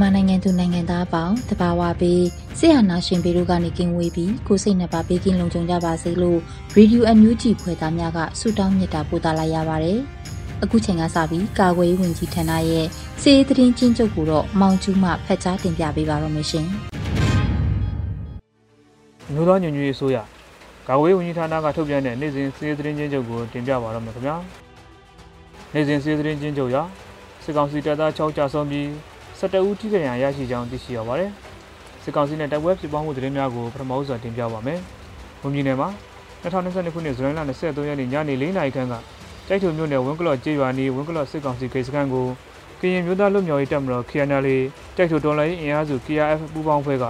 မြန်မာနိုင်ငံသူနိုင်ငံသားအပေါင်းတဘာဝပေးဆရာနာရှင်ပေတို့ကနေကင်းဝေးပြီးကိုစိတ်နှပါပေးကင်းလုံခြုံကြပါစေလို့ Radio NUG ဖွယ်သားများကဆုတောင်းမေတ္တာပို့သလာရပါတယ်။အခုချိန်ကစပြီးကာကွယ်ရေးဝန်ကြီးဌာနရဲ့စီးသတင်းချင်းချုပ်ကိုတော့မောင်ကျူးမှဖတ်ကြားတင်ပြပေးပါရမရှင်။မြို့သားညွညွေဆိုရကာကွယ်ရေးဝန်ကြီးဌာနကထုတ်ပြန်တဲ့နေ့စဉ်စီးသတင်းချင်းချုပ်ကိုတင်ပြပါရမယ်ခင်ဗျာ။နေ့စဉ်စီးသတင်းချင်းချုပ်ရစစ်ကောင်စီတပ်သား6ကြာဆုံးပြီး 17ဦးထိခိုက်ဒဏ်ရာရရှိကြောင်းသိရှိရပါတယ်။စစ်ကောင်စီနဲ့တိုက်ပွဲဖြစ်ပွားမှုသတင်းများကိုပထမဦးစွာတင်ပြပါမယ်။ဝန်ကြီးနယ်မှာ2022ခုနှစ်ဇူလိုင်လ23ရက်နေ့ညနေ4:00နာရီခန့်ကတိုက်ထုံမြို့နယ်ဝင်းကလော့ကျေးရွာနီးဝင်းကလော့စစ်ကောင်စီဂိတ်စခန်းကိုကရင်မျိုးသားလူမျိုးရေးတပ်မတော် KNL တိုက်ထုံတော်လိုင်းအင်အားစု KRF ပူးပေါင်းဖွဲ့က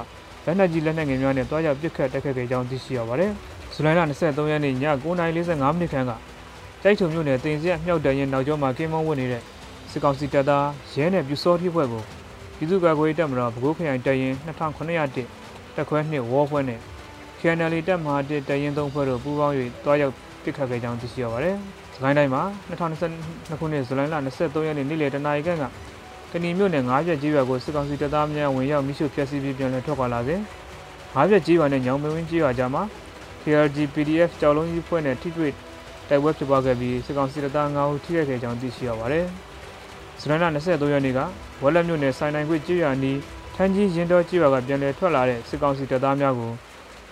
လက်နက်ကြီးလက်နက်ငယ်များနဲ့တွားရောက်ပစ်ခတ်တိုက်ခတ်ခဲ့ကြောင်းသိရှိရပါတယ်။ဇူလိုင်လ23ရက်နေ့ည9:45မိနစ်ခန့်ကတိုက်ထုံမြို့နယ်တင်စီရမြောက်တရင်နောက်ကျောမှာကင်းမုံဝင်နေတဲ့စစ်ကောင်စီတပ်သားရဲနဲ့ပြူစောတိဖွဲ့ကို ပြည်သူ့ကာကွယ်ရေးတပ်မတော်ဗကိုးခရိုင်တပ်ရင်း2901တက်ခွဲ2ဝေါ်ဖွဲ့နဲ့ KNL တပ်မဟာ1တပ်ရင်း3ဖွဲ့တို့ပူးပေါင်း၍တွားရောက်ပစ်ခတ်ခဲ့ကြောင်းသိရှိရပါတယ်။စကိုင်းတိုင်းမှာ2022ခုနှစ်ဇူလိုင်လ23ရက်နေ့နေ့လယ်တနာရီခန့်ကကဏီမြို့နယ်9ရက်ကြီးရွာကိုစစ်ကောင်စီတပ်သားများဝင်ရောက်မိရှုဖျက်ဆီးပြီးပြန်လည်ထွက်ခွာလာစဉ်9ရက်ကြီးရွာနဲ့ညောင်မဝင်းကြီးရွာကြားမှာ KRG PDF ကြောက်လုံးကြီးဖွဲ့နဲ့ထိတွေ့တိုက်ပွဲဖြစ်ပွားခဲ့ပြီးစစ်ကောင်စီတပ်သား9ဦးထိခိုက်ခဲ့ကြောင်းသိရှိရပါတယ်။ ဇူလိုင်လ23ရက်နေ့ကဝက်လက်မြို့နယ်စိုင်းနိုင်ခွေကြေးရွာနီးထန်းကြီးရင်တော်ကြေးရွာကပြန်လည်ထွက်လာတဲ့စစ်ကောင်စီတပ်သားများကို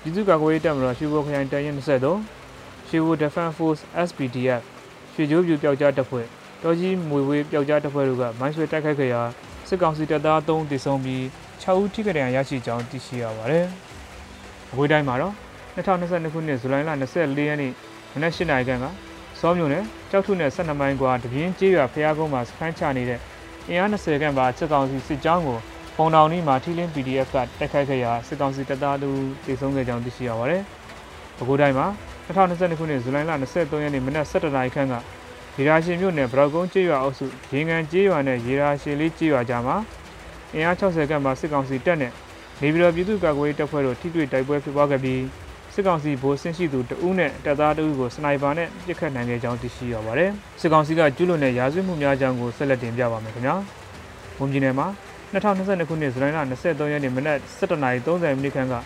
ပြည်သူ့ကာကွယ်ရေးတပ်မတော်ရွှေဘိုခရိုင်တရင်23ရွှေဘို Defense Force SPDF ရွှေကျိုးပြူပျောက်ကြားတပ်ဖွဲ့တော်ကြီးမွေဝေးပျောက်ကြားတပ်ဖွဲ့တို့ကမိုင်းဆွဲတိုက်ခိုက်ခဲ့ရာစစ်ကောင်စီတပ်သား3တေဆုံးပြီး6ဦးထိခိုက်ဒဏ်ရာရရှိကြောင်းသိရှိရပါတယ်။အဝေးတိုင်းမှာတော့2022ခုနှစ်ဇူလိုင်လ24ရက်နေ့မနက်8:00နာရီခန့်က စောမြို့နယ်ကြောက်ထုနယ်12မိုင်ကွာတပြင်းကျေးရွာဖျားကုန်းမှာစခန်းချနေတဲ့အင်အား20ခန့်ပါစစ်ကောင်စီစစ်ကြောင်းကိုပုံတောင်နီးမှာထီလင်း PDF ကတိုက်ခိုက်ခဲ့ရာစစ်ကောင်စီတပ်သားတို့တိုက်ဆုံခဲ့ကြောင်းသိရှိရပါတယ်။ပဲခူးတိုင်းမှာ2022ခုနှစ်ဇူလိုင်လ23ရက်နေ့မနက်7:00နာရီခန့်ကရေရာရှင်မြို့နယ်ဗရောက်ကုန်းကျေးရွာအုပ်စုရေငန်ကျေးရွာနဲ့ရေရာရှင်လေးကျေးရွာကြားမှာအင်အား60ခန့်ပါစစ်ကောင်စီတပ်နဲ့နေပြည်တော်ပြည်သူ့ကာကွယ်ရေးတပ်ဖွဲ့တို့ထိတွေ့တိုက်ပွဲဖြစ်ပွားခဲ့ပြီး စစ်ကောင်စီဗိုလ်ဆင်းရှိသူတဦးနဲ့တပ်သားတဦးကိုစနိုက်ပါနဲ့ပစ်ခတ်နိုင်ခဲ့ကြောင်းသိရှိရပါတယ်။စစ်ကောင်စီကကျူးလွန်တဲ့ရာဇဝတ်မှုများကြောင်းကိုဆက်လက်တင်ပြပါမယ်ခင်ဗျာ။ဝန်ကြီးနယ်မှာ2022ခုနှစ်ဇူလိုင်လ23ရက်နေ့မနက်7:30မိနစ်ခန့်ကသ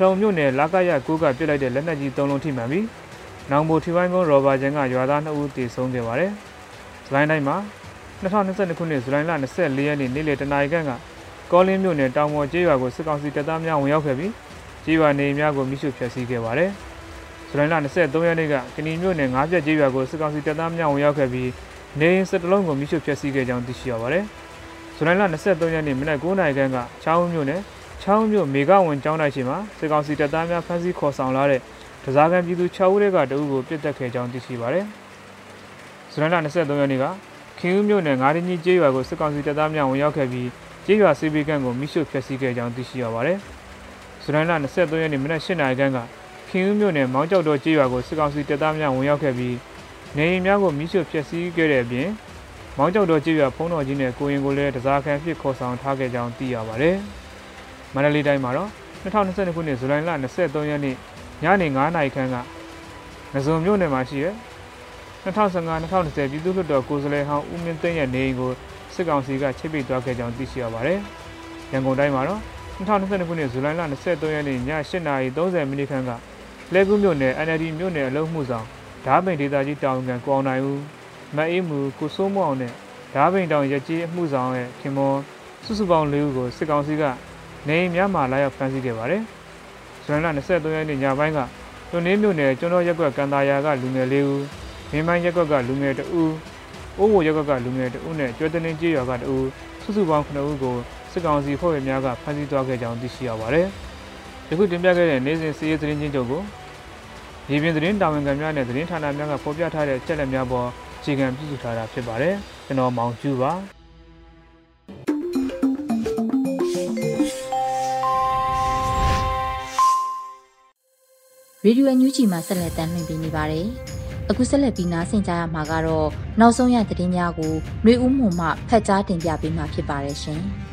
ထုံမြို့နယ်လာကရကိုကပြစ်လိုက်တဲ့လက်နက်ကြီး၃လုံးထိမှန်ပြီးနောင်ဘိုထီဝိုင်းကုန်းရော်ဘာကျန်ကရွာသား2ဦးသေဆုံးခဲ့ပါတယ်။ဇူလိုင်တိုင်းမှာ2022ခုနှစ်ဇူလိုင်လ24ရက်နေ့နေ့လယ်တနာရီခန့်ကကောလင်းမြို့နယ်တောင်ပေါ်ကျေးရွာကိုစစ်ကောင်စီတပ်သားများဝင်ရောက်ခဲ့ပြီး ကြေးရွာနေများကိုမိရှုဖျက်ဆီးခဲ့ပါတယ်။ဇူလိုင်လ23ရက်နေ့ကကဏီမြို့နယ်ငါးပြက်ကြေးရွာကိုစစ်ကောင်စီတပ်သားများဝင်ရောက်ခဲ့ပြီးနေအိမ်စစ်တလုံးကိုမိရှုဖျက်ဆီးခဲ့ကြောင်းသိရှိရပါတယ်။ဇူလိုင်လ23ရက်နေ့မနက်9:00နာရီခန့်ကချောင်းမြို့နယ်ချောင်းမြို့မေကဝန်ကျောင်းတိုင်းရှိမှာစစ်ကောင်စီတပ်သားများဖမ်းဆီးခေါ်ဆောင်လာတဲ့ဒဇာကန်ပြည်သူ6ဦးတွေကတအုပ်ကိုပြစ်တက်ခဲ့ကြောင်းသိရှိပါတယ်။ဇူလိုင်လ23ရက်နေ့ကခင်ဦးမြို့နယ်ငါးရင်းကြီးကျေးရွာကိုစစ်ကောင်စီတပ်သားများဝင်ရောက်ခဲ့ပြီးကျေးရွာစီပီကန်ကိုမိရှုဖျက်ဆီးခဲ့ကြောင်းသိရှိရပါတယ်။ ဇူလိုင်လ23ရက်နေ့မနက်8:00နာရီခန့်ကခင်ဦးမြို့နယ်မောင်းကျောက်တော်ကျေးရွာကိုစစ်ကောင်စီတပ်သားများဝင်ရောက်ခဲ့ပြီးနေအိမ်များကိုမိရှုဖျက်ဆီးခဲ့တဲ့အပြင်မောင်းကျောက်တော်ကျေးရွာဖုံးတော်ကြီးနဲ့ကိုရင်ကိုလည်းတစားခံဖြစ်ခေါ်ဆောင်ထားခဲ့ကြောင်းသိရပါတယ်။မန္တလေးတိုင်းမှာတော့2022ခုနှစ်ဇူလိုင်လ23ရက်နေ့ညနေ9:00နာရီခန့်ကငစုံမြို့နယ်မှာရှိတဲ့2015-2020ပြည်သူ့လွှတ်တော်ကိုယ်စားလှယ်ဟောင်းဦးမင်းသိန်းရဲ့နေအိမ်ကိုစစ်ကောင်စီကချိတ်ပိတ်သွားခဲ့ကြောင်းသိရှိရပါတယ်။ရန်ကုန်တိုင်းမှာတော့ 2022ခုနှစ်ဇူလိုင်လ23ရက်နေ့ည8:30မိနစ်ခန့်ကလဲကူးမြို့နယ် NLD မြို့နယ်အလုံးမှုဆောင်ဓာပိန်ဒေသကြီးတောင်ကန်ကိုအောင်နိုင်ဦးမအေးမူကိုစိုးမောင်နဲ့ဓာပိန်တောင်ရကြီးအမှုဆောင်ရဲ့ခင်မောစုစုပေါင်း၄ဦးကိုစစ်ကောင်စီကနေအိမ်များမှာလာရောက်ဖမ်းဆီးခဲ့ပါတယ်။ဇွန်လ23ရက်နေ့ညပိုင်းကတွန်နေမြို့နယ်ကျွန်းတော်ရက်ကွက်ကန်တာယာကလူငယ်၄ဦးမင်းမိုင်းရက်ကွက်ကလူငယ်2ဦးအိုးဝရက်ကွက်ကလူငယ်2ဦးနဲ့ကျွဲတလင်းကြီးရွာက2ဦးစုစုပေါင်း9ဦးကို စစ်ကောင်စီဖွဲ့ဝင်များကဖမ်းဆီးသွားခဲ့ကြောင်းသိရှိရပါတယ်။ယခုတင်ပြခဲ့တဲ့နေ့စဉ်စီးရေးသတင်းချင်းချုပ်ကိုရေပြင်သတင်းတာဝန်ခံများနဲ့သတင်းဌာနများကဖော်ပြထားတဲ့အချက်အလက်များပေါ်အခြေခံပြုစုထားတာဖြစ်ပါတယ်။ကျွန်တော်မောင်ကျူပါ။ရေဒီယိုအန်ယူဂျီမှာဆက်လက်တင်ပြနေပါတယ်။အခုဆက်လက်ပြီးနားဆင်ကြရမှာကတော့နောက်ဆုံးရသတင်းများကိုຫນွေဦးမှုမှဖတ်ကြားတင်ပြပေးမှာဖြစ်ပါတယ်ရှင်။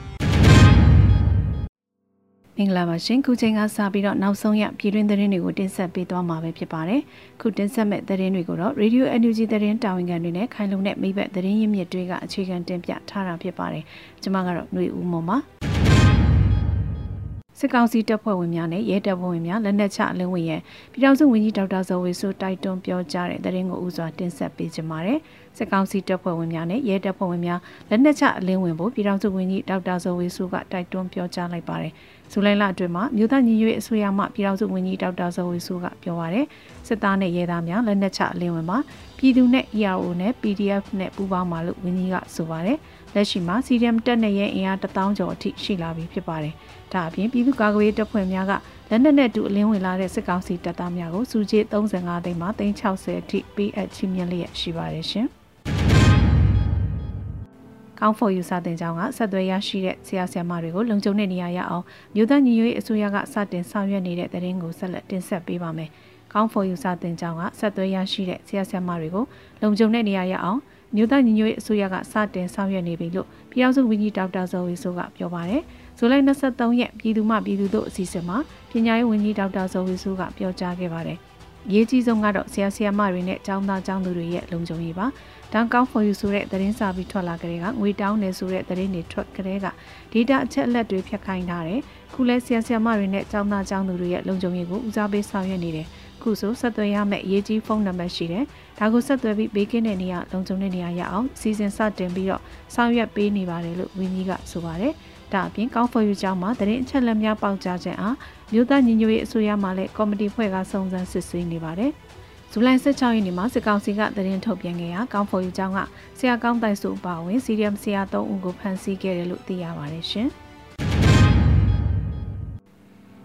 မင်္ဂလာပါရှင်ခုချိန်ကစပြီးတော့နောက်ဆုံးရပြည်တွင်းသတင်းတွေကိုတင်ဆက်ပေးသွားမှာပဲဖြစ်ပါတယ်ခုတင်ဆက်မဲ့သတင်းတွေကိုတော့ Radio NUG သတင်းတာဝန်ခံတွေနဲ့ခိုင်လုံတဲ့မိဘသတင်းရင်းမြစ်တွေကအခြေခံတင်ပြထားတာဖြစ်ပါတယ်ကျွန်မကတော့ຫນွေဦးမွန်ပါစစ်ကောင်စီတပ်ဖွဲ့ဝင်များနဲ့ရဲတပ်ဖွဲ့ဝင်များလက်နက်ချအလင်းဝင်ရဲ့ပြည်ထောင်စုဝန်ကြီးဒေါက်တာဇော်ဝေဆိုတိုက်တွန်းပြောကြားတဲ့သတင်းကိုဥစွာတင်ဆက်ပေးကြပါမယ်။စစ်ကောင်စီတပ်ဖွဲ့ဝင်များနဲ့ရဲတပ်ဖွဲ့ဝင်များလက်နက်ချအလင်းဝင်ဖို့ပြည်ထောင်စုဝန်ကြီးဒေါက်တာဇော်ဝေဆိုကတိုက်တွန်းပြောကြားလိုက်ပါတယ်။ ဇူလိုင်လအတွင်းမှာမြို့သားညီညွတ်ရေးအစိုးရမှပြည်ထောင်စုဝန်ကြီးဒေါက်တာဇော်ဝေဆိုကပြောပါရယ်စစ်သားနဲ့ရဲသားများလက်နက်ချအလင်းဝင်မှာပြည်သူနဲ့ ERO နဲ့ PDF နဲ့ပူးပေါင်းပါလို့ဝန်ကြီးကဆိုပါရယ်လက်ရှိမှာ CDM တက်နဲ့ရဲအင်အား1000ကျော်အထိရှိလာပြီဖြစ်ပါတယ်။ဒါအပြင်ပြည်သူ့ကာကွယ်ရေးတပ်ဖွဲ့များကလက်နက်နဲ့တူအလင်းဝင်လာတဲ့စစ်ကောင်စီတပ်သားများကိုစုကြည်35သိန်းမှ360အထိပေးအပ်ချီးမြှင့်လျက်ရှိပါတယ်ရှင်။ ကောင်းဖော်ယူစာတင်ကြောင်းကဆက်သွယ်ရရှိတဲ့ဆရာဆရာမတွေကိုလုံခြုံတဲ့နေရာရအောင်မြို့သားညီညွတ်ရေးအစိုးရကစတင်ဆောင်ရွက်နေတဲ့တဲ့ရင်ကိုဆက်လက်တင်ဆက်ပေးပါမယ်။ကောင်းဖော်ယူစာတင်ကြောင်းကဆက်သွယ်ရရှိတဲ့ဆရာဆရာမတွေကိုလုံခြုံတဲ့နေရာရအောင်မြို့သားညီညွတ်ရေးအစိုးရကစတင်ဆောင်ရွက်နေပြီလို့ပြည်ထောင်စုဝန်ကြီးဒေါက်တာဇော်ဝေဆိုကပြောပါတယ်။ဇူလိုင်23ရက်ပြည်သူ့မှပြည်သူ့တို့အစည်းအဝေးမှာပညာရေးဝန်ကြီးဒေါက်တာဇော်ဝေစုကပြောကြားခဲ့ပါတယ်။ရေးကြီးဆုံးကတော့ဆရာဆရာမတွေနဲ့ကျောင်းသားကျောင်းသူတွေရဲ့လုံခြုံရေးပါ။ တန်ကောင်းဖော်ယူဆိုတဲ့သတင်းစာပြီးထွက်လာကြတဲ့ကငွေတောင်းနေဆိုတဲ့သတင်းတွေထွက်ကြတဲ့ကဒေတာအချက်အလက်တွေဖြတ်ခိုင်းထားတယ်။ခုလဲဆရာဆရာမတွေနဲ့ကျောင်းသားကျောင်းသူတွေရဲ့လုံခြုံရေးကိုဦးစားပေးဆောင်ရွက်နေတယ်။ခုဆိုဆက်သွယ်ရမယ့်ရေးကြီးဖုန်းနံပါတ်ရှိတယ်။ဒါကိုဆက်သွယ်ပြီးဘေးကင်းတဲ့နေရာလုံခြုံတဲ့နေရာရအောင်စီစဉ်စတင်ပြီးတော့ဆောင်ရွက်ပေးနေပါတယ်လို့ဝင်းကြီးကဆိုပါတယ်။ဒါအပြင်ကောင်းဖော်ယူကြောင်းမှာတရင်အချက်လက်များပေါက်ကြားခြင်းအားမြို့သားညီညွတ်ရေးအစိုးရမှလည်းကော်မတီဖွဲ့ကစုံစမ်းစစ်ဆေးနေပါတယ်။ ဇူလိုင်16ရက်နေ့မှာစစ်ကောင်စီကတရင်ထုတ်ပြန်ခဲ့ရာကောင်းဖော်ယူကြောင်းကဆရာကောင်းတိုက်စုအပါအဝင်စီရီယမ်ဆရာ3ဦးကိုဖမ်းဆီးခဲ့တယ်လို့သိရပါတယ်ရှင်။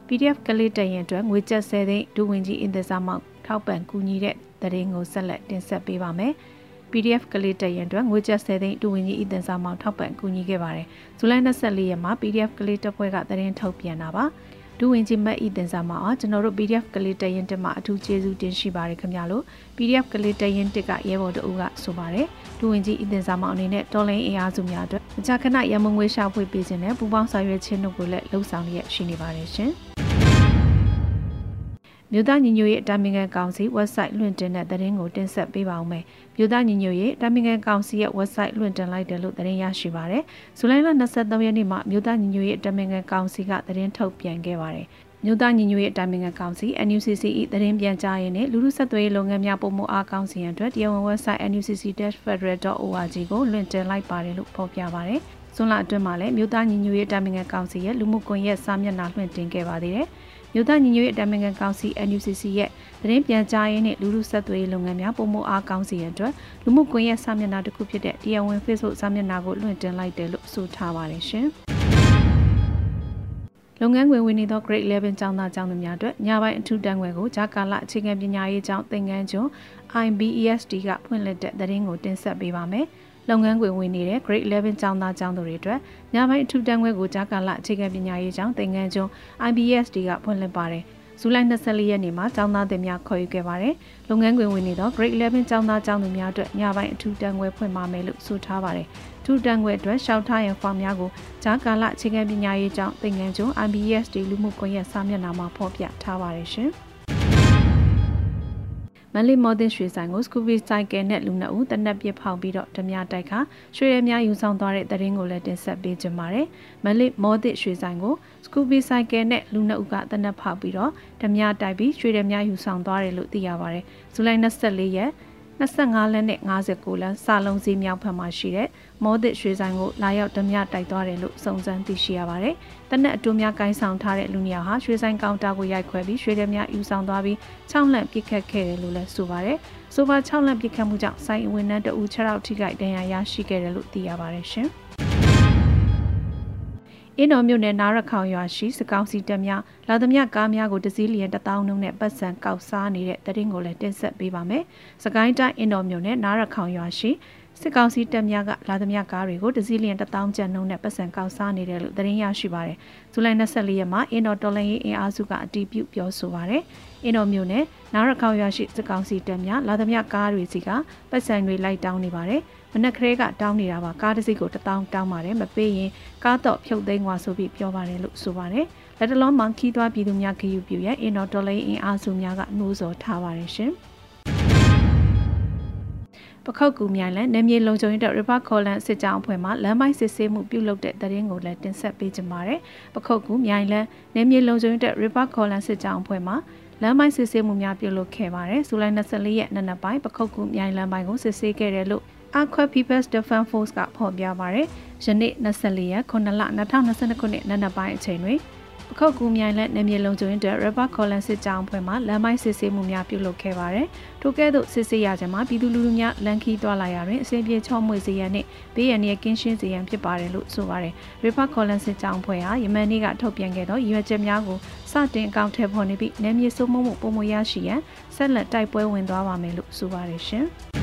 PDF ကလေးတရင်အတွက်ငွေကျပ်10သိန်းဒူဝင်ကြီးအင်တစားမောက်ထောက်ပံ့ကူညီတဲ့တရင်ကိုဆက်လက်တင်ဆက်ပေးပါမယ်။ PDF ကလေးတရင်အတွက်ငွေကျပ်10သိန်းတူဝင်ကြီးအသင်စာမောင်ထောက်ပံ့ကူညီခဲ့ပါတယ်။ဇူလိုင်24ရက်မှာ PDF ကလေးတပ်ဖွဲ့ကသတင်းထုတ်ပြန်တာပါ။ ဒူဝင်ကြီးမက်ဤတင်စာမောင်အားကျွန်တော်တို့ PDF ကလေးတရင်တက်မှာအထူးကျေးဇူးတင်ရှိပါတယ်ခင်ဗျာလို့ PDF ကလေးတရင်တက်ကရဲဘော်တို့ကဆိုပါတယ်။ဒူဝင်ကြီးဤတင်စာမောင်အနေနဲ့တော်လိုင်းအင်အားစုများအတွက်အကြခဏရမငွေရှာဖွေပေးခြင်းနဲ့ပူးပေါင်းဆောင်ရွက်ခြင်းတို့ကိုလည်းလှုံ့ဆော်ရရှိနေပါတယ်ရှင်။ မြို့သားညီညွတ်ရေးတာမင်ငံကောင်စီ website လွှင့်တင်တဲ့သတင်းကိုတင်ဆက်ပေးပါဦးမယ်။မြို့သားညီညွတ်ရေးတာမင်ငံကောင်စီရဲ့ website လွှင့်တင်လိုက်တယ်လို့သတင်းရရှိပါရယ်။ဇူလိုင်လ23ရက်နေ့မှာမြို့သားညီညွတ်ရေးတာမင်ငံကောင်စီကသတင်းထုတ်ပြန်ခဲ့ပါတယ်။မြို့သားညီညွတ်ရေးတာမင်ငံကောင်စီ NUCC ၏သတင်းပြန်ကြားရေးနဲ့လူလူဆက်သွယ်ရေးလုပ်ငန်းများပုံမှုအားကောင်းစီရန်အတွက်တရားဝင် website nucc-federal.org ကိုလွှင့်တင်လိုက်ပါတယ်လို့ဖော်ပြပါတယ်။ဇွန်လအတွင်းမှာလည်းမြို့သားညီညွတ်ရေးတာမင်ငံကောင်စီရဲ့လူမှုကွန်ရက်စာမျက်နှာလွှင့်တင်ခဲ့ပါသေးတယ်။ မြို့သားညီညွတ်ရေးအတမင်ကန်ကောင်စီ NUCC ရဲ့သတင်းပြန်ကြားရေးနဲ့လူလူဆက်သွယ်ရေးလုပ်ငန်းများပုံမအားကောင်းစီရန်အတွက်လူမှုကွန်ရက်စာမျက်နှာတစ်ခုဖြစ်တဲ့တရားဝင် Facebook စာမျက်နှာကိုလွှင့်တင်လိုက်တယ်လို့ဆိုထားပါတယ်ရှင်။လုပ်ငန်းခွင်ဝင်နေသော Grade 11ကျောင်းသားကျောင်းသူများအတွက်ညပိုင်းအထူးတန်းခွဲကိုဂျာကာလအခြေခံပညာရေးကျောင်းသင်ခန်းကျွန်း IBESD ကဖွင့်လှစ်တဲ့သတင်းကိုတင်ဆက်ပေးပါမယ်။ လုပ်ငန်းခွင်ဝင်နေတဲ့ Grade 11ကျောင်းသားကျောင်းသူတွေအတွက်ညပိုင်းအထူးတန်းခွဲကိုကြားကာလအခြေခံပညာရေးကျောင်းသင်ခန်းကျွန်း IBSD ကဖွင့်လှစ်ပါတယ်။ဇူလိုင်24ရက်နေ့မှာကျောင်းသားတွေများခေါ်ယူခဲ့ပါတယ်။လုပ်ငန်းခွင်ဝင်နေသော Grade 11ကျောင်းသားကျောင်းသူများအတွက်ညပိုင်းအထူးတန်းခွဲဖွင့်ပါမယ်လို့ဆိုထားပါတယ်။ထူးတန်းခွဲအတွက်ရှောက်ထားရန်ဖောင်များကိုကြားကာလအခြေခံပညာရေးကျောင်းသင်ခန်းကျွန်း IBSD လူမှုကွန်ရက်စာမျက်နှာမှာဖော်ပြထားပါတယ်ရှင်။ မန်လေးမော်ဒင်ရွှေဆိုင်ကိုစကူဘီဆိုင်ကယ်နဲ့လူနှစ်ဦးတနက်ပြစ်ဖောက်ပြီးတော့ဓမြတိုက်ခါရွှေရများယူဆောင်သွားတဲ့တရင်ကိုလည်းတင်ဆက်ပေးကြပါမယ်။မန်လေးမော်ဒင်ရွှေဆိုင်ကိုစကူဘီဆိုင်ကယ်နဲ့လူနှစ်ဦးကတနက်ဖောက်ပြီးတော့ဓမြတိုက်ပြီးရွှေရများယူဆောင်သွားတယ်လို့သိရပါတယ်။ဇူလိုင်24ရက် 25လက်နဲ့59လက်စာလုံးစီမြောက်ဖက်မှာရှိတဲ့မောဒစ်ရွှေဆိုင်ကိုလာရောက်ဓမြတိုက်သွားတယ်လို့စုံစမ်းသိရှိရပါတယ်။တနက်အတူများကိုင်းဆောင်ထားတဲ့လူနှစ်ယောက်ဟာရွှေဆိုင်ကောင်တာကိုရိုက်ခွဲပြီးရွှေဓမြယူဆောင်သွားပြီး6လက်ပစ်ခတ်ခဲ့တယ်လို့လည်းဆိုပါတယ်။ဆိုပါ6လက်ပစ်ခတ်မှုကြောင့်ဆိုင်ဝန်ထမ်းတအူ6ရောက်ထိခိုက်ဒဏ်ရာရရှိခဲ့တယ်လို့သိရပါတယ်ရှင်။ အင်းတော်မြို့နယ်နားရခေါင်ရွာရှိစကောင်းစီတက်များလာသမျှကားများကိုတစည်းလျင်တထောင်နှုန်းနဲ့ပတ်စံကောက်စားနေတဲ့တရင်ကိုလည်းတင်ဆက်ပေးပါမယ်။စကိုင်းတိုင်းအင်းတော်မြို့နယ်နားရခေါင်ရွာရှိစစ်ကောင်စီတပ်များကလာသမျှကားတွေကိုတစည်းလျင်တထောင်ကျပ်နှုန်းနဲ့ပတ်စံကောက်စားနေတယ်လို့သတင်းရရှိပါတယ်။ဇူလိုင်24ရက်မှာအင်းတော်တော်လန်ရေးအင်အားစုကအတီးပြုပြောဆိုပါတယ်။အင်းတော်မြို့နယ်နားရခေါင်ရွာရှိစစ်ကောင်စီတပ်များလာသမျှကားတွေစီကပတ်စံတွေလိုက်တောင်းနေပါတယ်။ မနက်ကလေးကတောင်းနေတာပါကားတစ်စီးကိုတထောင်တောင်းပါတယ်မပေးရင်ကားတော့ဖြုတ်သိမ်းသွားဆိုပြီးပြောပါတယ်လို့ဆိုပါတယ်လက်တလုံးမှခီးသွားပြည်သူများခယူပြရဲ့အင်တော်ဒေါ်လေးအင်အားစုများကနှိုးဆော်ထားပါတယ်ရှင်ပခောက်ကူမြိုင်လဲနေမြေလုံခြုံရေးတဲ့ River Colon စစ်ကြောင်းအဖွဲ့မှလမ်းပိုင်းစစ်ဆေးမှုပြုလုပ်တဲ့တရင်ကိုလည်းတင်ဆက်ပေးကြပါရယ်ပခောက်ကူမြိုင်လဲနေမြေလုံခြုံရေးတဲ့ River Colon စစ်ကြောင်းအဖွဲ့မှလမ်းပိုင်းစစ်ဆေးမှုများပြုလုပ်ခဲ့ပါတယ်။ဇူလိုင်24ရက်နေ့နက်ပိုင်းပခုတ်ကူမြိုင်လမ်းပိုင်းကိုစစ်ဆေးခဲ့တယ်လို့ Aqua People's Defense Force ကဖော်ပြပါရယ်ယနေ့24ရက်9လ2022ခုနှစ်နနက်ပိုင်းအချိန်တွင်ပခုတ်ကူမြိုင်လက်နေမြေလုံခြုံရေးတဲ့ River Colon စစ်ကြောင်းဖွဲ့မှလမ်းမိုင်းစစ်ဆေးမှုများပြုလုပ်ခဲ့ပါတယ်။ထို့ကဲ့သို့စစ်ဆေးရခြင်းမှာပြည်သူလူထုများလမ်းခီးသွားလာရာတွင်အစီအပြေချော့မွေစေရန်နှင့်ဘေးရန်ရဲ့ကင်းရှင်းစေရန်ဖြစ်ပါတယ်လို့ဆိုပါတယ်။ River Colon စစ်ကြောင်းဖွဲ့ဟာယမန်နေ့ကထုတ်ပြန်ခဲ့သောရွေချက်များကိုစတင်အကောင့်ထဲပေါ်နေပြီးနေမြေစိုးမိုးမှုပုံမရရှိရန်ဆက်လက်တိုက်ပွဲဝင်သွားပါမယ်လို့ဆိုပါတယ်ရှင်။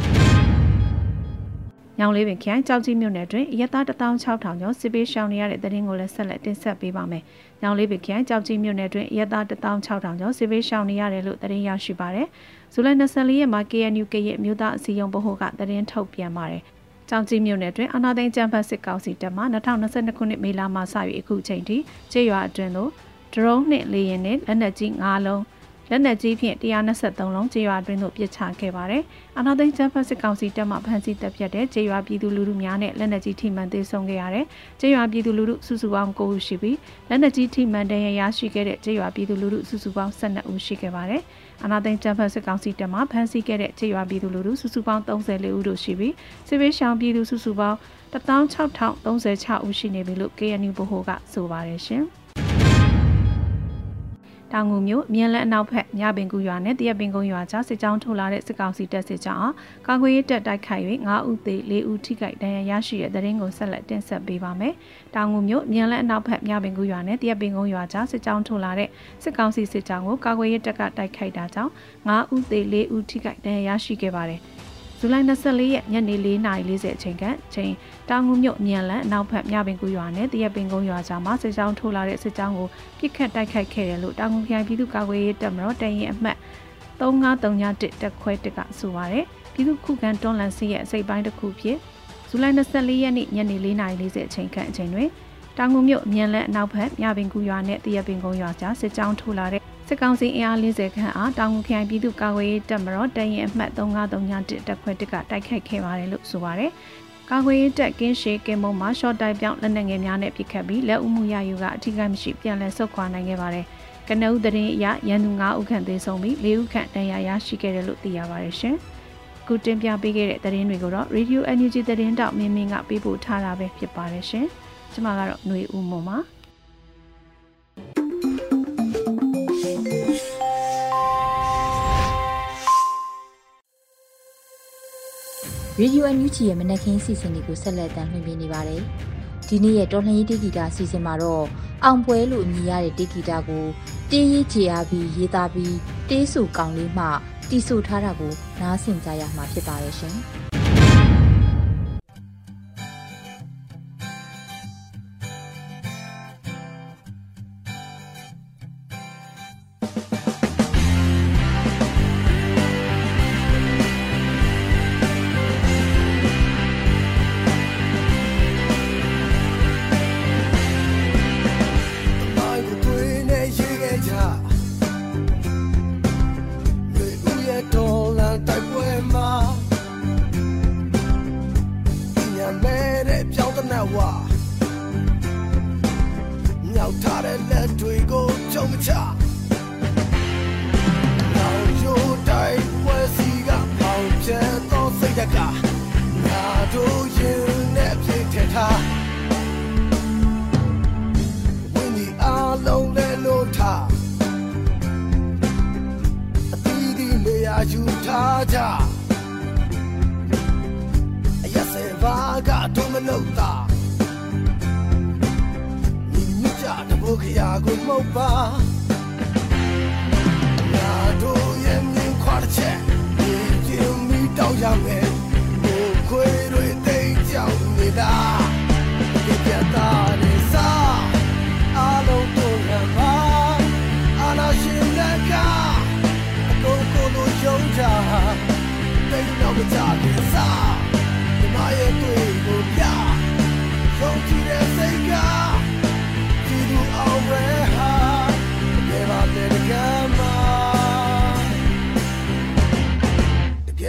ညောင်လေးပင်ခရိုင်ကြောက်ကြီးမြို့နယ်တွင်အရက်သား16000ကျော်စစ်ပေးရှောင်နေရတဲ့တရင်ကိုလည်းဆက်လက်တင်ဆက်ပေးပါမယ်။ညောင်လေးပင်ခရိုင်ကြောက်ကြီးမြို့နယ်တွင်အရက်သား16000ကျော်စစ်ပေးရှောင်နေရတယ်လို့တရင်ရရှိပါတယ်။ဇူလိုင်24ရက်မှာ KNU ကရဲ့မြို့သားအစည်းအရုံးဗဟိုကတရင်ထုတ်ပြန်ပါတယ်။ကြောင်ကြီးမြို့နယ်တွင်အာနာသိန်းကျန်းဖတ်စစ်ကောင်စီတပ်မှ2022ခုနှစ်မေလမှစ၍အခုချိန်ထိကျေးရွာအတွင်းသို့ဒရုန်းနှင့်လေယာဉ်နှင့်လက်နက်ကြီး9လုံး လက်နက်ကြီးဖြင့်123လုံးကျေးရွာအတွင်းသို့ပစ်ချခဲ့ပါတယ်။အာနာသိန်းချမ်းဖတ်စစ်ကောင်စီတပ်မှဖမ်းဆီးတပ်ဖြတ်တဲ့ကျေးရွာပြည်သူလူထုများနဲ့လက်နက်ကြီးထိမှန်သေးဆုံးခဲ့ရတယ်။ကျေးရွာပြည်သူလူထုစုစုပေါင်း9ဦးရှိပြီးလက်နက်ကြီးထိမှန်တဲ့ရရှိခဲ့တဲ့ကျေးရွာပြည်သူလူထုစုစုပေါင်း12ဦးရှိခဲ့ပါတယ်။အာနာသိန်းချမ်းဖတ်စစ်ကောင်စီတပ်မှဖမ်းဆီးခဲ့တဲ့ကျေးရွာပြည်သူလူထုစုစုပေါင်း34ဦးတို့ရှိပြီးစစ်ပေးရှောင်ပြည်သူစုစုပေါင်း16036ဦးရှိနေပြီလို့ KNU ဗဟိုကဆိုပါတယ်ရှင်။ တောင်ငူမြို့မြန်လန်းအနောက်ဘက်ညပင်ကူရွာနဲ့တရက်ပင်ကုန်းရွာကြားစစ်ကြောင်းထိုးလာတဲ့စစ်ကောင်စီတပ်စစ်ကြောင်းကာကွယ်ရေးတပ်တိုက်ခိုက်၍9ဦးသေ4ဦးထိခိုက်ဒဏ်ရာရရှိတဲ့တဲ့ရင်ကိုဆက်လက်တင်ဆက်ပေးပါမယ်။တောင်ငူမြို့မြန်လန်းအနောက်ဘက်ညပင်ကူရွာနဲ့တရက်ပင်ကုန်းရွာကြားစစ်ကြောင်းထိုးလာတဲ့စစ်ကောင်စီစစ်ကြောင်းကိုကာကွယ်ရေးတပ်ကတိုက်ခိုက်တာကြောင့်9ဦးသေ4ဦးထိခိုက်ဒဏ်ရာရရှိခဲ့ပါတယ်။ဇူလိုင်24ရက်ညနေ4:40အချိန်ကချိန် တောင်ငူမြို့မြန်လန်းအနောက်ဘက်မြပင်ကူရွာနဲ့တရက်ပင်ကုန်းရွာကြားမှာစစ်ကြောင်းထိုးလာတဲ့စစ်ကြောင်းကိုပြစ်ခတ်တိုက်ခိုက်ခဲ့တယ်လို့တောင်ငူခရိုင်ပြည်သူ့ကာကွယ်ရေးတပ်မတော်တရင်အမှတ်3931တက်ခွဲတက်ကဆိုပါရယ်ပြည်သူ့ခုခံတွန်းလှန်စီရဲ့အစိပ်ပိုင်းတစ်ခုဖြစ်ဇူလိုင်24ရက်နေ့ညနေ4:40အချိန်ခန့်အချိန်တွင်တောင်ငူမြို့မြန်လန်းအနောက်ဘက်မြပင်ကူရွာနဲ့တရက်ပင်ကုန်းရွာကြားစစ်ကြောင်းထိုးလာတဲ့စစ်ကောင်စီအင်အား40ခန့်အားတောင်ငူခရိုင်ပြည်သူ့ကာကွယ်ရေးတပ်မတော်တရင်အမှတ်3931တပ်ခွဲတစ်ကတိုက်ခိုက်ခဲ့ပါတယ်လို့ဆိုပါတယ်။ ကာကွယ်ရေးတပ်ကင်းရှေကင်းမုံမှာရှော့တိုက်ပြောင်းလက်နက်ငယ်များနဲ့ပစ်ခတ်ပြီးလက်ဦးမှုရယူကအထူးကမရှိပြန်လည်ဆုတ်ခွာနိုင်ခဲ့ပါတယ်။ကနအူးသတင်းအရရန်သူ9ဦးခန့်သေဆုံးပြီး4ဦးခန့်ဒဏ်ရာရရှိခဲ့တယ်လို့သိရပါတယ်ရှင်။ခုတင်ပြပေးခဲ့တဲ့သတင်းတွေကိုတော့ Radio NUG သတင်းတောက်မင်းမင်းကပေးပို့ထားတာပဲဖြစ်ပါတယ်ရှင်။ကျွန်မကတော့ຫນွေဦးမွ န်ပါ။ Radio NUG ရဲ့မနက်ခင်းစီစဉ်တွေကိုဆက်လက်တင်ပြနေပါတယ်။ဒီနေ့ရဲ့တော်လှန်ရေးတေဂီတာစီစဉ်မှာတော့အောင်ပွဲလို့အမည်ရတဲ့တေဂီတာကိုတေးရေးချအားပြီးရေးသားပြီးတေးဆူကောင်လေးမှတီးဆူထားတာကိုနားဆင်ကြရမှာဖြစ်ပါရဲ့ရှင်။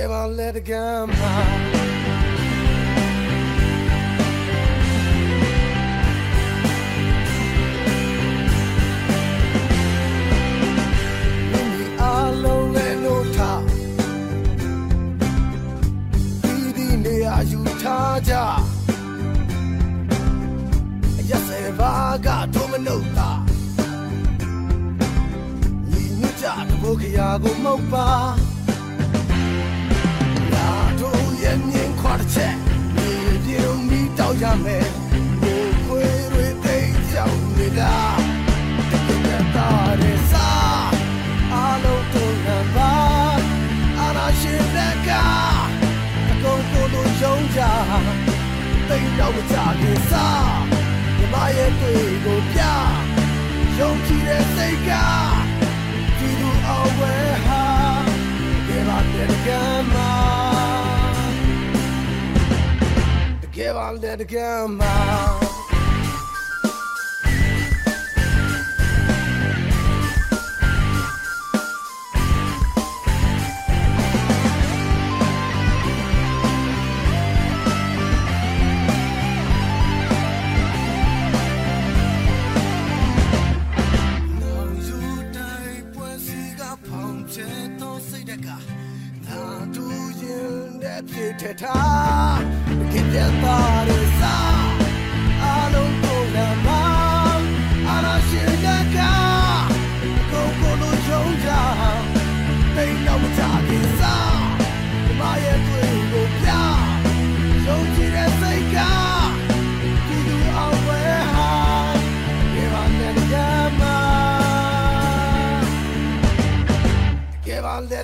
တကယ်ပါလေတကမ်းမှာဒီအားလုံးလ မြင်ခွာတဲ့ချက်မြေပြုံမီတောက်ရမယ်ဘိုးခွေတွေသိကြောင်နေတာတကယ်တာရစားအားလုံးတို့ရပါအာနာရှင်လက်ကအကုန်ကိုလိုယုံကြတိတ်တော့မကြခင်စားမြမရဲ့တွေ့ကိုပြယုံကြည်တဲ့စိတ်က တကယ်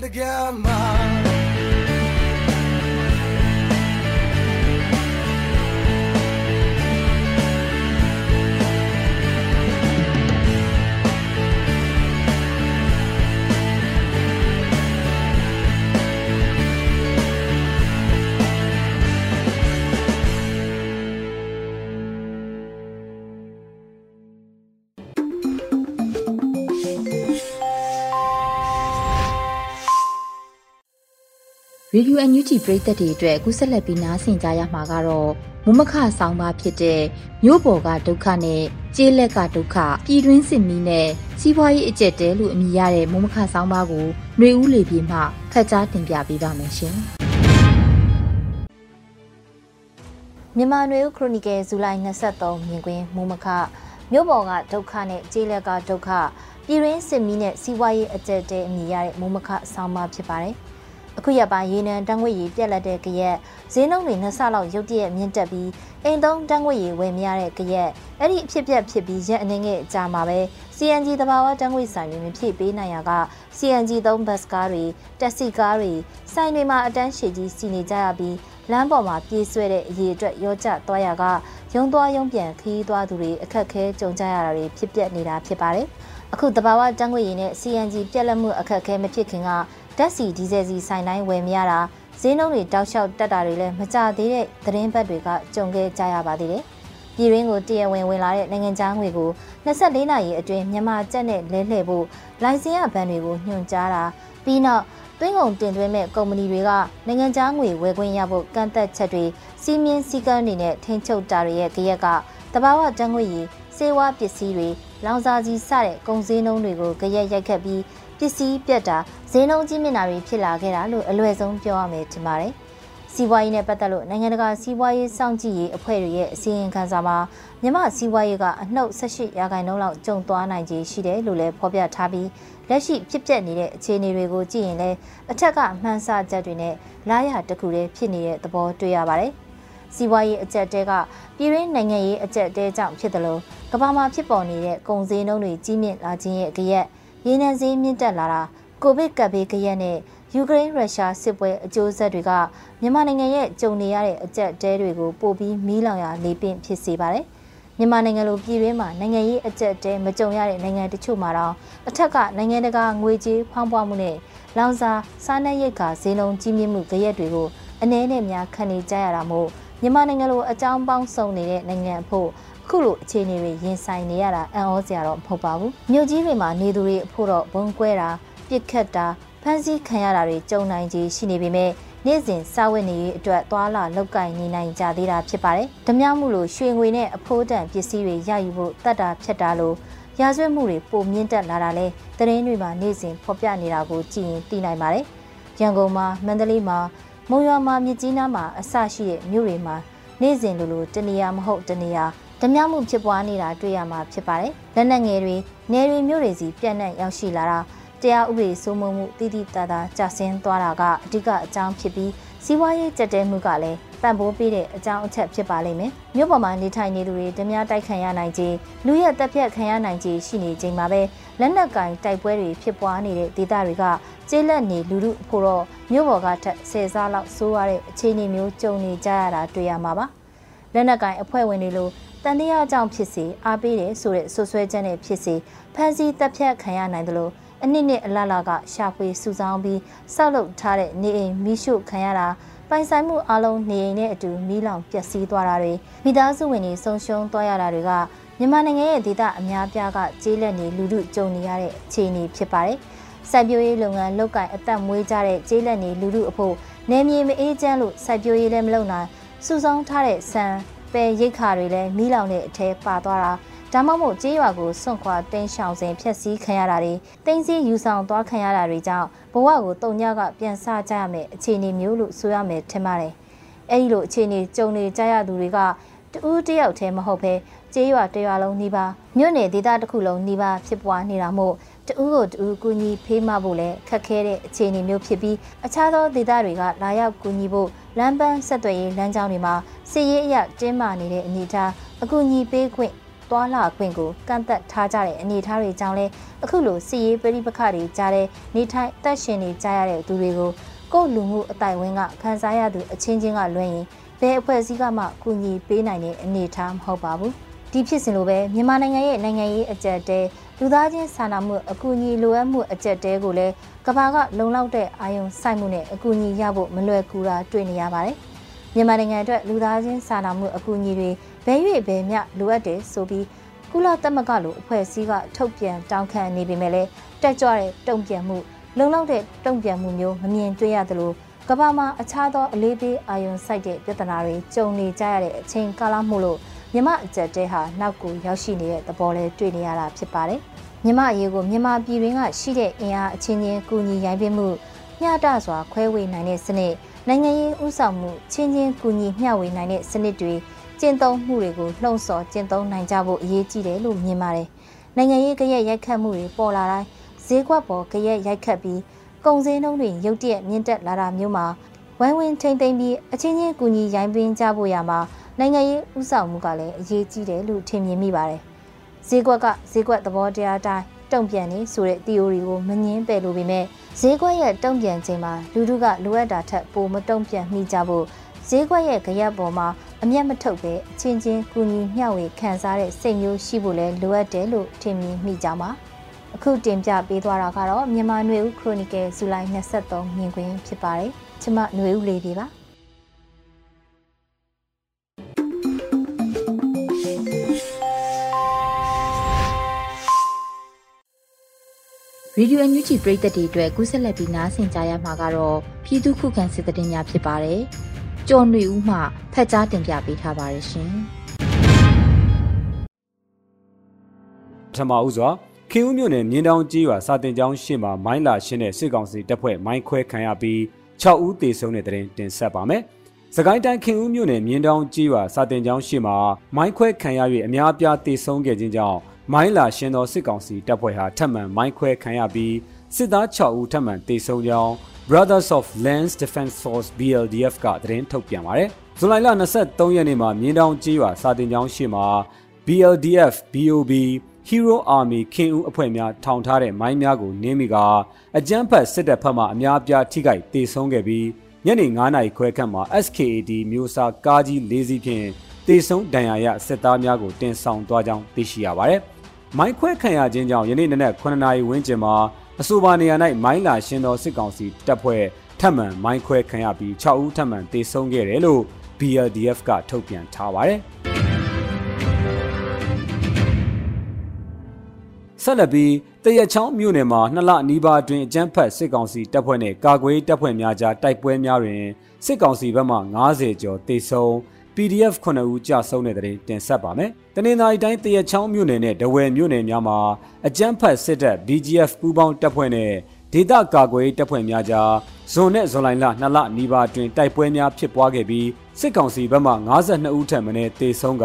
again, my ရေဒီယိုအန်ယူဂျီပရိသတ်တွေအတွက်အခုဆက်လက်ပြီးနားဆင်ကြရမှာကတော့မုမခဆောင်းပါဖြစ်တဲ့မြို့ပေါ်ကဒုက္ခနဲ့ကျေးလက်ကဒုက္ခပြည်တွင်းစစ်မီးနဲ့စီးပွားရေးအကျက်တဲလို့အမည်ရတဲ့မုမခဆောင်းပါကိုຫນွေဦးလေပြေမှဖတ်ကြားတင်ပြပေးပါမယ်ရှင်။မြန်မာနွေဦးခရိုနီကယ်ဇူလိုင်23မြင်ကွင်းမူမခမြို့ပေါ်ကဒုက္ခနဲ့ကျေးလက်ကဒုက္ခပြည်ရင်းစစ်မီးနဲ့စီးပွားရေးအကျက်တဲအမိရတဲ့မူမခဆောင်းပါဖြစ်ပါတယ်။ အခုရပိုင်းရေနံတန်းငွေရည်ပြက်လက်တဲ့ကြရက်ဈေးနှုန်းတွေနှစ်ဆလောက်ရုတ်တရက်မြင့်တက်ပြီးအိမ်သုံးတန်းငွေရည်ဝယ်မရတဲ့ကြရက်အဲ့ဒီအဖြစ်ပြက်ဖြစ်ပြီးရက်အနေငယ်ကြာမှာပဲ CNG တဘာဝတန်းငွေဆိုင်တွေမဖြစ်ပေးနိုင်ရက CNG သုံးဘတ်ကားတွေတက်စီကားတွေဆိုင်တွေမှာအတန်းရှည်ကြီးစီနေကြရပြီးလမ်းပေါ်မှာပြေးဆွဲတဲ့အရေးအတွက်ရောကျသွားရကရုံသွားရုံပြန်ခီးသွားသူတွေအခက်ခဲကြုံကြရတာတွေဖြစ်ပျက်နေတာဖြစ်ပါတယ်။အခုတဘာဝတန်းငွေရည်နဲ့ CNG ပြက်လက်မှုအခက်ခဲမဖြစ်ခင်က ဓာတ်စီဒီဇယ်စီဆိုင်တိုင်းဝယ်မရတာဈေးနှုန်းတွေတောက်လျှောက်တက်တာတွေလည်းမကြသေးတဲ့သတင်းပတ်တွေကကြုံခဲ့ကြရပါသေးတယ်။ပြည်ရင်းကိုတရဝင်ဝင်လာတဲ့နိုင်ငံခြားငွေကို24နာရီအတွင်းမြန်မာကျပ်နဲ့လဲလှယ်ဖို့လိုင်စင်ရဘဏ်တွေကိုညွှန်ကြားတာပြီးနောက်သွင်းကုန်တင်သွင်းမဲ့ကုမ္ပဏီတွေကနိုင်ငံခြားငွေဝယ်ခွင့်ရဖို့ကန့်သက်ချက်တွေစီးမြင်စည်းကမ်းတွေနဲ့ထိန်းချုပ်တာတွေရဲ့ကြရက်ကတဘာဝတန်းငွေရည်စေဝါပစ္စည်းတွေလောင်စာကြီးစတဲ့ကုန်စည်နှုန်းတွေကိုကြရက်ရိုက်ခတ်ပြီး ပစ္စည်းပြတ်တာဈေးနှုန်းကြီးမြင့်တာတွေဖြစ်လာခဲ့တာလို့အလွယ်ဆုံးပြောရမယ်ထင်ပါတယ်။စီးပွားရေးနဲ့ပတ်သက်လို့နိုင်ငံတကာစီးပွားရေးစောင့်ကြည့်ရေးအဖွဲ့တွေရဲ့အစီရင်ခံစာမှာမြမစီးပွားရေးကအနှုတ်18ရာခိုင်နှုန်းလောက်ကျုံသွားနိုင်ခြေရှိတယ်လို့လည်းဖော်ပြထားပြီးလက်ရှိဖြစ်ပျက်နေတဲ့အခြေအနေတွေကိုကြည့်ရင်လည်းအထက်ကမှန်းဆချက်တွေနဲ့လာရတခုတည်းဖြစ်နေတဲ့သဘောတွေ့ရပါတယ်။စီးပွားရေးအကျက်တဲကပြည်ရင်းနိုင်ငံရေးအကျက်တဲကြောင့်ဖြစ်တယ်လို့ကမ္ဘာမှာဖြစ်ပေါ်နေတဲ့ကုန်စည်နှုန်းတွေကြီးမြင့်လာခြင်းရဲ့ကြရက် ရင်းနှံစည်းမြင့်တက်လာတာကိုဗစ်ကပ်ဘေးကြရက်နဲ့ယူကရိန်းရုရှားစစ်ပွဲအကျိုးဆက်တွေကမြန်မာနိုင်ငံရဲ့ကြုံနေရတဲ့အကျက်တဲတွေကိုပိုပြီးမီးလောင်ရာလေပင့်ဖြစ်စေပါတယ်။မြန်မာနိုင်ငံလိုပြည်တွင်းမှာနိုင်ငံရေးအကျက်တဲမကြုံရတဲ့နိုင်ငံတချို့မှာတော့အထက်ကနိုင်ငံတကာငွေကြေးဖောင်းပွားမှုနဲ့လောင်စာစားနပ်ရိက္ခာဈေးနှုန်းကြီးမြင့်မှုကြရက်တွေကိုအနည်းနဲ့များခံနေကြရတာမို့မြန်မာနိုင်ငံလိုအကြောင်းပေါင်းစုံနေတဲ့နိုင်ငံအဖို့အ ခုလိုအခြေအနေတွေရင်ဆိုင်နေရတာအံ့ဩစရာတော့မဟုတ်ပါဘူးမြို့ကြီးတွေမှာနေသူတွေအဖို့တော့ဘုံကွဲတာပြစ်ခတ်တာဖမ်းဆီးခံရတာတွေကြုံနိုင်ကြီးရှိနေပေမဲ့နေ့စဉ်စားဝတ်နေရေးအတွက်သွာလာလောက်ကင်နေနိုင်ကြသေးတာဖြစ်ပါတယ်။ဓမြမှုလိုရွှေငွေနဲ့အဖိုးတန်ပစ္စည်းတွေရယူဖို့တတ်တာဖြစ်တာလို့ရာဇဝတ်မှုတွေပုံမြင့်တက်လာတာလဲသတင်းတွေမှာနေ့စဉ်ဖော်ပြနေတာကိုကြည့်ရင်သိနိုင်ပါတယ်။ရန်ကုန်မှာမန္တလေးမှာမုံရွာမှာမြစ်ကြီးနားမှာအဆရှိတဲ့မြို့တွေမှာနေ့စဉ်လိုလိုတနေရာမဟုတ်တနေရာ ဓမြမှုဖြစ်ပွားနေတာတွေ့ရမှာဖြစ်ပါတယ်။လက်နက်ငယ်တွေနယ်တွေမြို့တွေစီပြန့်နှံ့ရောက်ရှိလာတာတရားဥပဒေစိုးမိုးမှုတည်တည်တသာကြာဆင်းသွားတာကအဓိကအကြောင်းဖြစ်ပြီးစီးပွားရေးကြက်တဲမှုကလည်းပံ့ပိုးပေးတဲ့အကြောင်းအချက်ဖြစ်ပါလိမ့်မယ်။မြို့ပေါ်မှာနေထိုင်နေသူတွေဓမြတိုက်ခံရနိုင်ခြင်းလူရဲတက်ပြက်ခံရနိုင်ခြင်းရှိနေချိန်မှာပဲလက်နက်ကင်တိုက်ပွဲတွေဖြစ်ပွားနေတဲ့ဒေသတွေကကျေးလက်နေလူလူဖို့တော့မြို့ပေါ်ကထက်ဆယ်စားလောက်ဆိုးရတဲ့အခြေအနေမျိုးကြုံနေကြရတာတွေ့ရမှာပါ။လက်နက်ကင်အဖွဲ့ဝင်တွေလို တန်တရားကြောင့်ဖြစ်စေအားပေးတယ်ဆိုတဲ့ဆွဆွဲချက်နဲ့ဖြစ်စေဖန်စီတပ်ဖြတ်ခံရနိုင်တယ်လို့အနည်းနဲ့အလလကရှာဖွေစုဆောင်းပြီးစောက်လုပ်ထားတဲ့နေအိမ်မိရှုခံရတာပိုင်ဆိုင်မှုအလုံးနေအိမ်နဲ့အတူမီးလောင်ပျက်စီးသွားတာတွေမိသားစုဝင်တွေဆုံးရှုံးသွားရတာတွေကမြန်မာနိုင်ငံရဲ့ဒေသအများပြားကကျေးလက်နေလူလူကြုံနေရတဲ့အခြေအနေဖြစ်ပါတယ်။စိုက်ပျိုးရေးလုပ်ငန်းလုပ်ကင်အသက်မွေးကြတဲ့ကျေးလက်နေလူလူအဖို့နေမြေမအေးချမ်းလို့စိုက်ပျိုးရေးလည်းမလုပ်နိုင်စုဆောင်းထားတဲ့ဆန် ပဲရိတ်ခါတွေလည်းမီးလောင်တဲ့အထဲပါသွားတာဒါမှမဟုတ်ကြေးရွာကိုစွန့်ခွာတင်းရှောင်စဉ်ဖျက်ဆီးခံရတာတွေတင်းစည်းယူဆောင်သွားခံရတာတွေကြောင့်ဘဝကိုတုံညကပြန်ဆကြရမယ်အခြေအနေမျိုးလို့ဆိုရမယ်ထင်ပါတယ်။အဲဒီလိုအခြေအနေကြုံနေကြရသူတွေကတူးတယောက်တည်းမဟုတ်ဘဲကြေးရွာတရွာလုံးနှီးပါမြို့နယ်ဒေသတစ်ခုလုံးနှီးပါဖြစ်ပွားနေတာမို့တူးကိုတူးကူညီဖေးမဖို့လည်းခက်ခဲတဲ့အခြေအနေမျိုးဖြစ်ပြီးအခြားသောဒေသတွေကလာရောက်ကူညီဖို့ လမ်းပန်းဆက်သွယ်ရေးလမ်းကြောင်းတွေမှာစစ်ရေးအရတင်းမာနေတဲ့အနေအထားအကူအညီပေးခွင့်သွာလာခွင့်ကိုကန့်သက်ထားကြတဲ့အနေအထားတွေကြောင့်လဲအခုလိုစီရေးပြိပခတွေကြားတဲ့နေထိုင်တက်ရှင်နေကြရတဲ့သူတွေကိုကိုယ့်လူမှုအတိုင်ဝင်းကခန်းစားရသူအချင်းချင်းကလွှဲရင်ဘယ်အဖွဲ့အစည်းကမှကူညီပေးနိုင်တဲ့အနေအထားမဟုတ်ပါဘူးဒီဖြစ်စဉ်လိုပဲမြန်မာနိုင်ငံရဲ့နိုင်ငံရေးအကြက်တဲ လူသားချင်းစာနာမှုအကူအညီလိုအပ်မှုအကြက်တဲကိုလည်းကဘာကလုံလောက်တဲ့အာယုံစိုက်မှုနဲ့အကူအညီရဖို့မလွယ်ကူတာတွေ့နေရပါတယ်မြန်မာနိုင်ငံအတွက်လူသားချင်းစာနာမှုအကူအညီတွေဘဲ၍ဘဲမျှလိုအပ်တယ်ဆိုပြီးကုလသမဂ္ဂလိုအဖွဲ့အစည်းကထုတ်ပြန်တောင်းခံနေပေမဲ့လည်းတက်ကြွတဲ့တုံ့ပြန်မှုလုံလောက်တဲ့တုံ့ပြန်မှုမျိုးမမြင်တွေ့ရသလိုကမ္ဘာမှာအခြားသောအလေးပေးအာရုံစိုက်တဲ့ပြဿနာတွေကြုံနေကြရတဲ့အချိန်ကာလမှုလို့ မြမအကြက်တဲဟာနောက်ကိုရောက်ရှိနေတဲ့သဘောလေးတွေ့နေရတာဖြစ်ပါတယ်။မြမအရေးကိုမြမပြည်တွင်းကရှိတဲ့အင်အားအချင်းချင်းကူညီရိုင်းပင်းမှုမျှတစွာခွဲဝေနိုင်တဲ့စနစ်နိုင်ငံရေးဥဆောင်မှုချင်းချင်းကူညီမျှဝေနိုင်တဲ့စနစ်တွေကျင့်သုံးမှုတွေကိုလှုံ့ဆော်ကျင့်သုံးနိုင်ကြဖို့အရေးကြီးတယ်လို့မြင်ပါတယ်။နိုင်ငံရေးကြရက်ရိုက်ခတ်မှုတွေပေါ်လာတိုင်းဈေးကွက်ပေါ်ကြရက်ရိုက်ခတ်ပြီးကုန်စည်နှုန်းတွေရုတ်တရက်မြင့်တက်လာတာမျိုးမှာဝိုင်းဝန်းထိမ့်သိမ့်ပြီးအချင်းချင်းကူညီရိုင်းပင်းကြဖို့ရမှာ နိုင်ငံရေးဥဆောင်မှုကလည်းအရေးကြီးတယ်လို့ထင်မြင်မိပါတယ်။ဈေးကွက်ကဈေးကွက်သဘောတရားတိုင်းတုံ့ပြန်နေဆိုတဲ့ theory ကိုမငင်းပယ်လို့ပေမဲ့ဈေးကွက်ရဲ့တုံ့ပြန်ခြင်းမှာလူထုကလိုအပ်တာထက်ပိုမတုံ့ပြန်မိကြဖို့ဈေးကွက်ရဲ့ကြရက်ပေါ်မှာအမျက်မထုတ်ပဲအချင်းချင်းကူညီမျှဝေခံစားတဲ့စိတ်မျိုးရှိဖို့လဲလိုအပ်တယ်လို့ထင်မြင်မိကြပါအခုတင်ပြပေးသွားတာကတော့မြန်မာຫນွေဦးခရိုနီကယ်ဇူလိုင်23မြင်ကွင်းဖြစ်ပါတယ်ကျမຫນွေဦးလေးတွေပါ ရေဒီယိုအန်ယူဂျီပရိသတ်တွေအတွက်ကူးဆက်လက်ပြီးနားဆင်ကြရမှာကတော့ပြည်သူခုခံစစ်တရင်များဖြစ်ပါတယ်။ကြော်နေဦးမှဖက်ကြားတင်ပြပေးထားပါတယ်ရှင်ထမဦးစွာခင်ဦးမြို့နယ်မြင်းတောင်ကြီးရွာစာတင်ကျောင်းရှေ့မှာမိုင်းလာရှင်းတဲ့စစ်ကောင်စီတပ်ဖွဲ့မိုင်းခွဲခံရပြီး6ဦးသေဆုံးတဲ့တဲ့တင်တင်ဆက်ပါမယ်။စကိုင်းတိုင်းခင်ဦးမြို့နယ်မြင်းတောင်ကြီးရွာစာတင်ကျောင်းရှေ့မှာမိုင်းခွဲခံရ၍အများအပြားသေဆုံးခဲ့ခြင်းကြောင့် မိုင်းလာရှင်းသောစစ်ကောင်စီတပ်ဖွဲ့ဟာထပ်မံမိုင်းခွဲခံရပြီးစစ်သား6ဦးထပ်မံသေဆုံးကြောင်း Brothers of Lands Defense Force BLDF ကသတင်းထုတ်ပြန်ပါတယ်။ဇူလိုင်လ23ရက်နေ့မှာမြင်းတောင်ကြီးရွာစာတင်ကျောင်းရှေ့မှာ BLDF BOB Hero Army ခင်ဦးအဖွဲ့များထောင်ထားတဲ့မိုင်းများကိုနင်းမိကအကြမ်းဖက်စစ်တပ်ဖက်မှအများအပြားထိခိုက်ဒေဆုံးခဲ့ပြီးညနေ9နာရီခွဲခန့်မှာ SKAD မျိုးစားကားကြီး၄စီးဖြင့်တေဆုံးဒဏ်ရာရစစ်သားများကိုတင်ဆောင်သွားကြောင်းသိရှိရပါတယ်။ မိုင်းခွဲခံရခြင်းကြောင့်ယနေ့နနက်9နာရီဝန်းကျင်မှာအဆိုပါနေရာ၌မိုင်းလာရှင်းသောစစ်ကောင်စီတပ်ဖွဲ့ထပ်မံမိုင်းခွဲခံရပြီး6ဦးထပ်မံတေဆုံးခဲ့တယ်လို့ BLDF ကထုတ်ပြန်ထားပါတယ်။ဆက်လက်ပြီးတရက်ချောင်းမြို့နယ်မှာနှစ်လနီးပါးအတွင်းအကြမ်းဖက်စစ်ကောင်စီတပ်ဖွဲ့နဲ့ကာကွယ်တပ်ဖွဲ့များကြားတိုက်ပွဲများတွင်စစ်ကောင်စီဘက်မှ90ကျော်တေဆုံး PDF 9ဦးကြာဆုံးတဲ့တဲ့တင်ဆက်ပါမယ်။တနင်္သာရီတိုင်းတရက်ချောင်းမြို့နယ်နဲ့ဒဝယ်မြို့နယ်များမှာအကြမ်းဖက်စစ်တပ် BGF ပူးပေါင်းတပ်ဖွဲ့နဲ့ဒေသကာကွယ်တပ်ဖွဲ့များကြားဇွန်နဲ့ဇွန်လလနှစ်လနီးပါးအတွင်းတိုက်ပွဲများဖြစ်ပွားခဲ့ပြီးစစ်ကောင်စီဘက်မှ52ဦးထက်မနည်းတေဆုံးက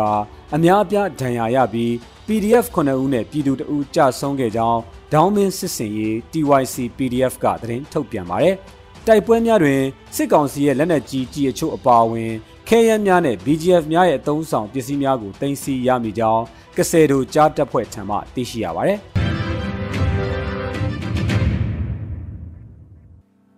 အများအပြားဒဏ်ရာရပြီး PDF 9ဦးနဲ့ပြည်သူတအူးကြဆုံးခဲ့ကြောင်းဒေါင်းမင်းစစ်စင်ရေး TYC PDF ကသတင်းထုတ်ပြန်ပါတယ်။တိုက်ပွဲများတွင်စစ်ကောင်စီရဲ့လက်နက်ကြီးကြီးအချို့အပါအဝင် ခဲယမ်းများနဲ့ BGF များရဲ့အသုံးဆောင်ပစ္စည်းများကိုတင်စီရမိကြောင်းကစဲတို့ကြားတပ်ဖွဲ့ထံမှသိရှိရပါတယ်။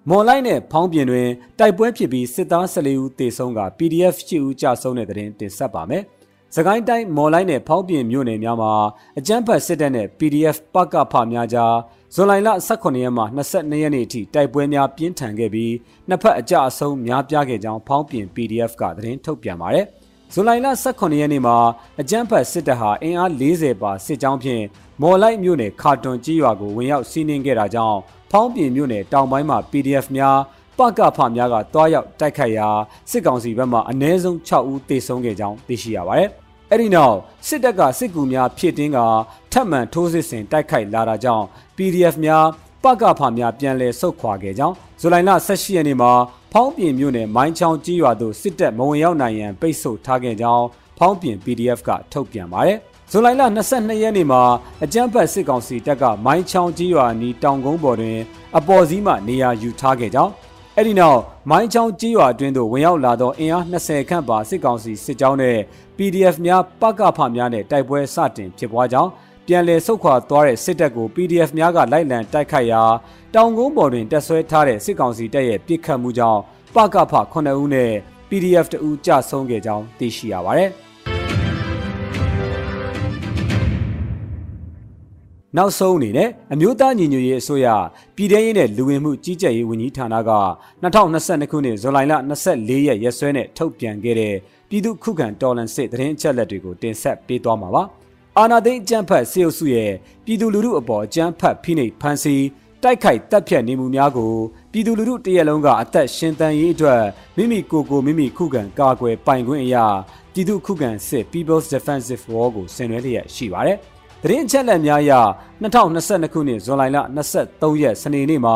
မော်လိုက်နဲ့ဖောင်းပြင်တွင်တိုက်ပွဲဖြစ်ပြီးစစ်သား14ဦးသေဆုံးက PDF 10ဦးကြာဆုံးတဲ့တဲ့တင်တင်ဆက်ပါမယ်။စကိုင်းတိုင်းမော်လိုက်နဲ့ဖောက်ပြင်မြို့နယ်များမှာအကြမ်းဖက်စစ်တပ်နဲ့ PDF ပကဖများကြား ဇွန်လလ18ရက်မှ22ရက်နေ့အထိတိုက်ပွဲများပြင်းထန်ခဲ့ပြီးနှစ်ဖက်အကြအဆုံးများပြားခဲ့ကြောင်းဖောက်ပြင် PDF ကသတင်းထုတ်ပြန်ပါတယ်။ဇွန်လလ18ရက်နေ့မှာအကြမ်းဖက်စစ်တပ်ဟာအင်အား40ပါစစ်ကြောင်းဖြင့်မော်လိုက်မြို့နယ်ခါတွန်ကြီးရွာကိုဝင်ရောက်စီးနင်းခဲ့တာကြောင့်ဖောင်းပြင်မြို့နယ်တောင်ပိုင်းမှာ PDF များပကဖများကတွားရောက်တိုက်ခိုက်ရာစစ်ကောင်စီဘက်မှအ ਨੇ ဆုံး6ဦးသေဆုံးခဲ့ကြောင်းသိရှိရပါတယ်။ အဲ့ဒီနောက်စစ်တပ်ကစစ်ကူများဖြစ်တင်းကထပ်မံထိုးစစ်ဆင်တိုက်ခိုက်လာတာကြောင့် PDF များပကဖများပြန်လည်ဆုတ်ခွာခဲ့ကြောင်းဇူလိုင်လ18ရက်နေ့မှာဖောင်းပြင်မြို့နယ်မိုင်းချောင်းကြီးရွာသို့စစ်တပ်မဝင်ရောက်နိုင်ရန်ပိတ်ဆို့ထားခဲ့ကြောင်းဖောင်းပြင် PDF ကထုတ်ပြန်ပါတယ်ဇူလိုင်လ22ရက်နေ့မှာအကြမ်းဖက်စစ်ကောင်စီတပ်ကမိုင်းချောင်းကြီးရွာနီးတောင်ကုန်းပေါ်တွင်အပေါ်စီးမှနေရာယူထားခဲ့ကြောင်း အဲ့ဒီနောက်မိုင်းချောင်းကြီးရွာအတွင်းသို့ဝင်ရောက်လာသောအင်အား20ခန့်ပါစစ်ကောင်စီစစ်ကြောင်းနဲ့ PDF များပကဖများနဲ့တိုက်ပွဲစတင်ဖြစ်ပွားကြောင်းပြန်လည်ဆုတ်ခွာသွားတဲ့စစ်တပ်ကို PDF များကလိုက်လံတိုက်ခိုက်ရာတောင်ကုန်းပေါ်တွင်တက်ဆွဲထားတဲ့စစ်ကောင်စီတပ်ရဲ့ပစ်ခတ်မှုကြောင့်ပကဖ9ဦးနဲ့ PDF 2ဦးကြာဆုံးခဲ့ကြောင်းသိရှိရပါတယ်။ နောက်ဆုံးအနေနဲ့အမျိုးသားညီညွတ်ရေးအစိုးရပြည်ထရေးနဲ့လူဝင်မှုကြီးကြပ်ရေးဝန်ကြီးဌာနက2022ခုနှစ်ဇူလိုင်လ24ရက်ရက်စွဲနဲ့ထုတ်ပြန်ခဲ့တဲ့ပြည်သူခုခံတော်လှန်စစ်သတင်းအချက်အလက်တွေကိုတင်ဆက်ပေးသွားမှာပါ။အာနာသိန်းအကြမ်းဖက်စေအုပ်စုရဲ့ပြည်သူလူထုအပေါ်အကြမ်းဖက်ဖိနှိပ်ဖန်ဆီးတိုက်ခိုက်တပ်ဖြတ်နေမှုများကိုပြည်သူလူထုတရက်လုံးကအသက်ရှင်သန်ရေးအတွက်မိမိကိုယ်ကိုမိမိခုခံကာကွယ်ပိုင်ခွင့်အရာပြည်သူခုခံစစ် People's Defensive War ကိုဆင်နွှဲလျက်ရှိပါတယ်။ သတင်းအချက်အလက်များအရ2022ခုနှစ်ဇွန်လ23ရက်စနေနေ့မှာ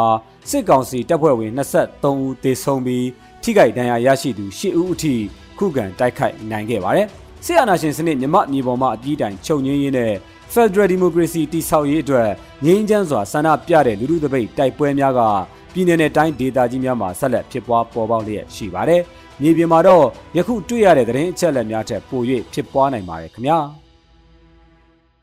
စစ်ကောင်စီတပ်ဖွဲ့ဝင်23ဦးသေဆုံးပြီးထိခိုက်ဒဏ်ရာရရှိသူ10ဦးအထိခုခံတိုက်ခိုက်နိုင်ခဲ့ပါတယ်။စစ်အာဏာရှင်စနစ်မြမမြေပေါ်မှာအပြည့်တိုင်ချုပ်ငင်းရင်းနဲ့ Federal Democracy တည်ဆောက်ရေးအတွက်ငြိမ်းချမ်းစွာဆန္ဒပြတဲ့လူထုတပိတ်တိုက်ပွဲများကပြည်내နဲ့တိုင်းဒေသကြီးများမှာဆက်လက်ဖြစ်ပွားပေါ်ပေါက်လျက်ရှိပါတယ်။မြေပြင်မှာတော့ယခုတွေ့ရတဲ့သတင်းအချက်အလက်များထက်ပို၍ဖြစ်ပွားနိုင်ပါတယ်ခင်ဗျာ။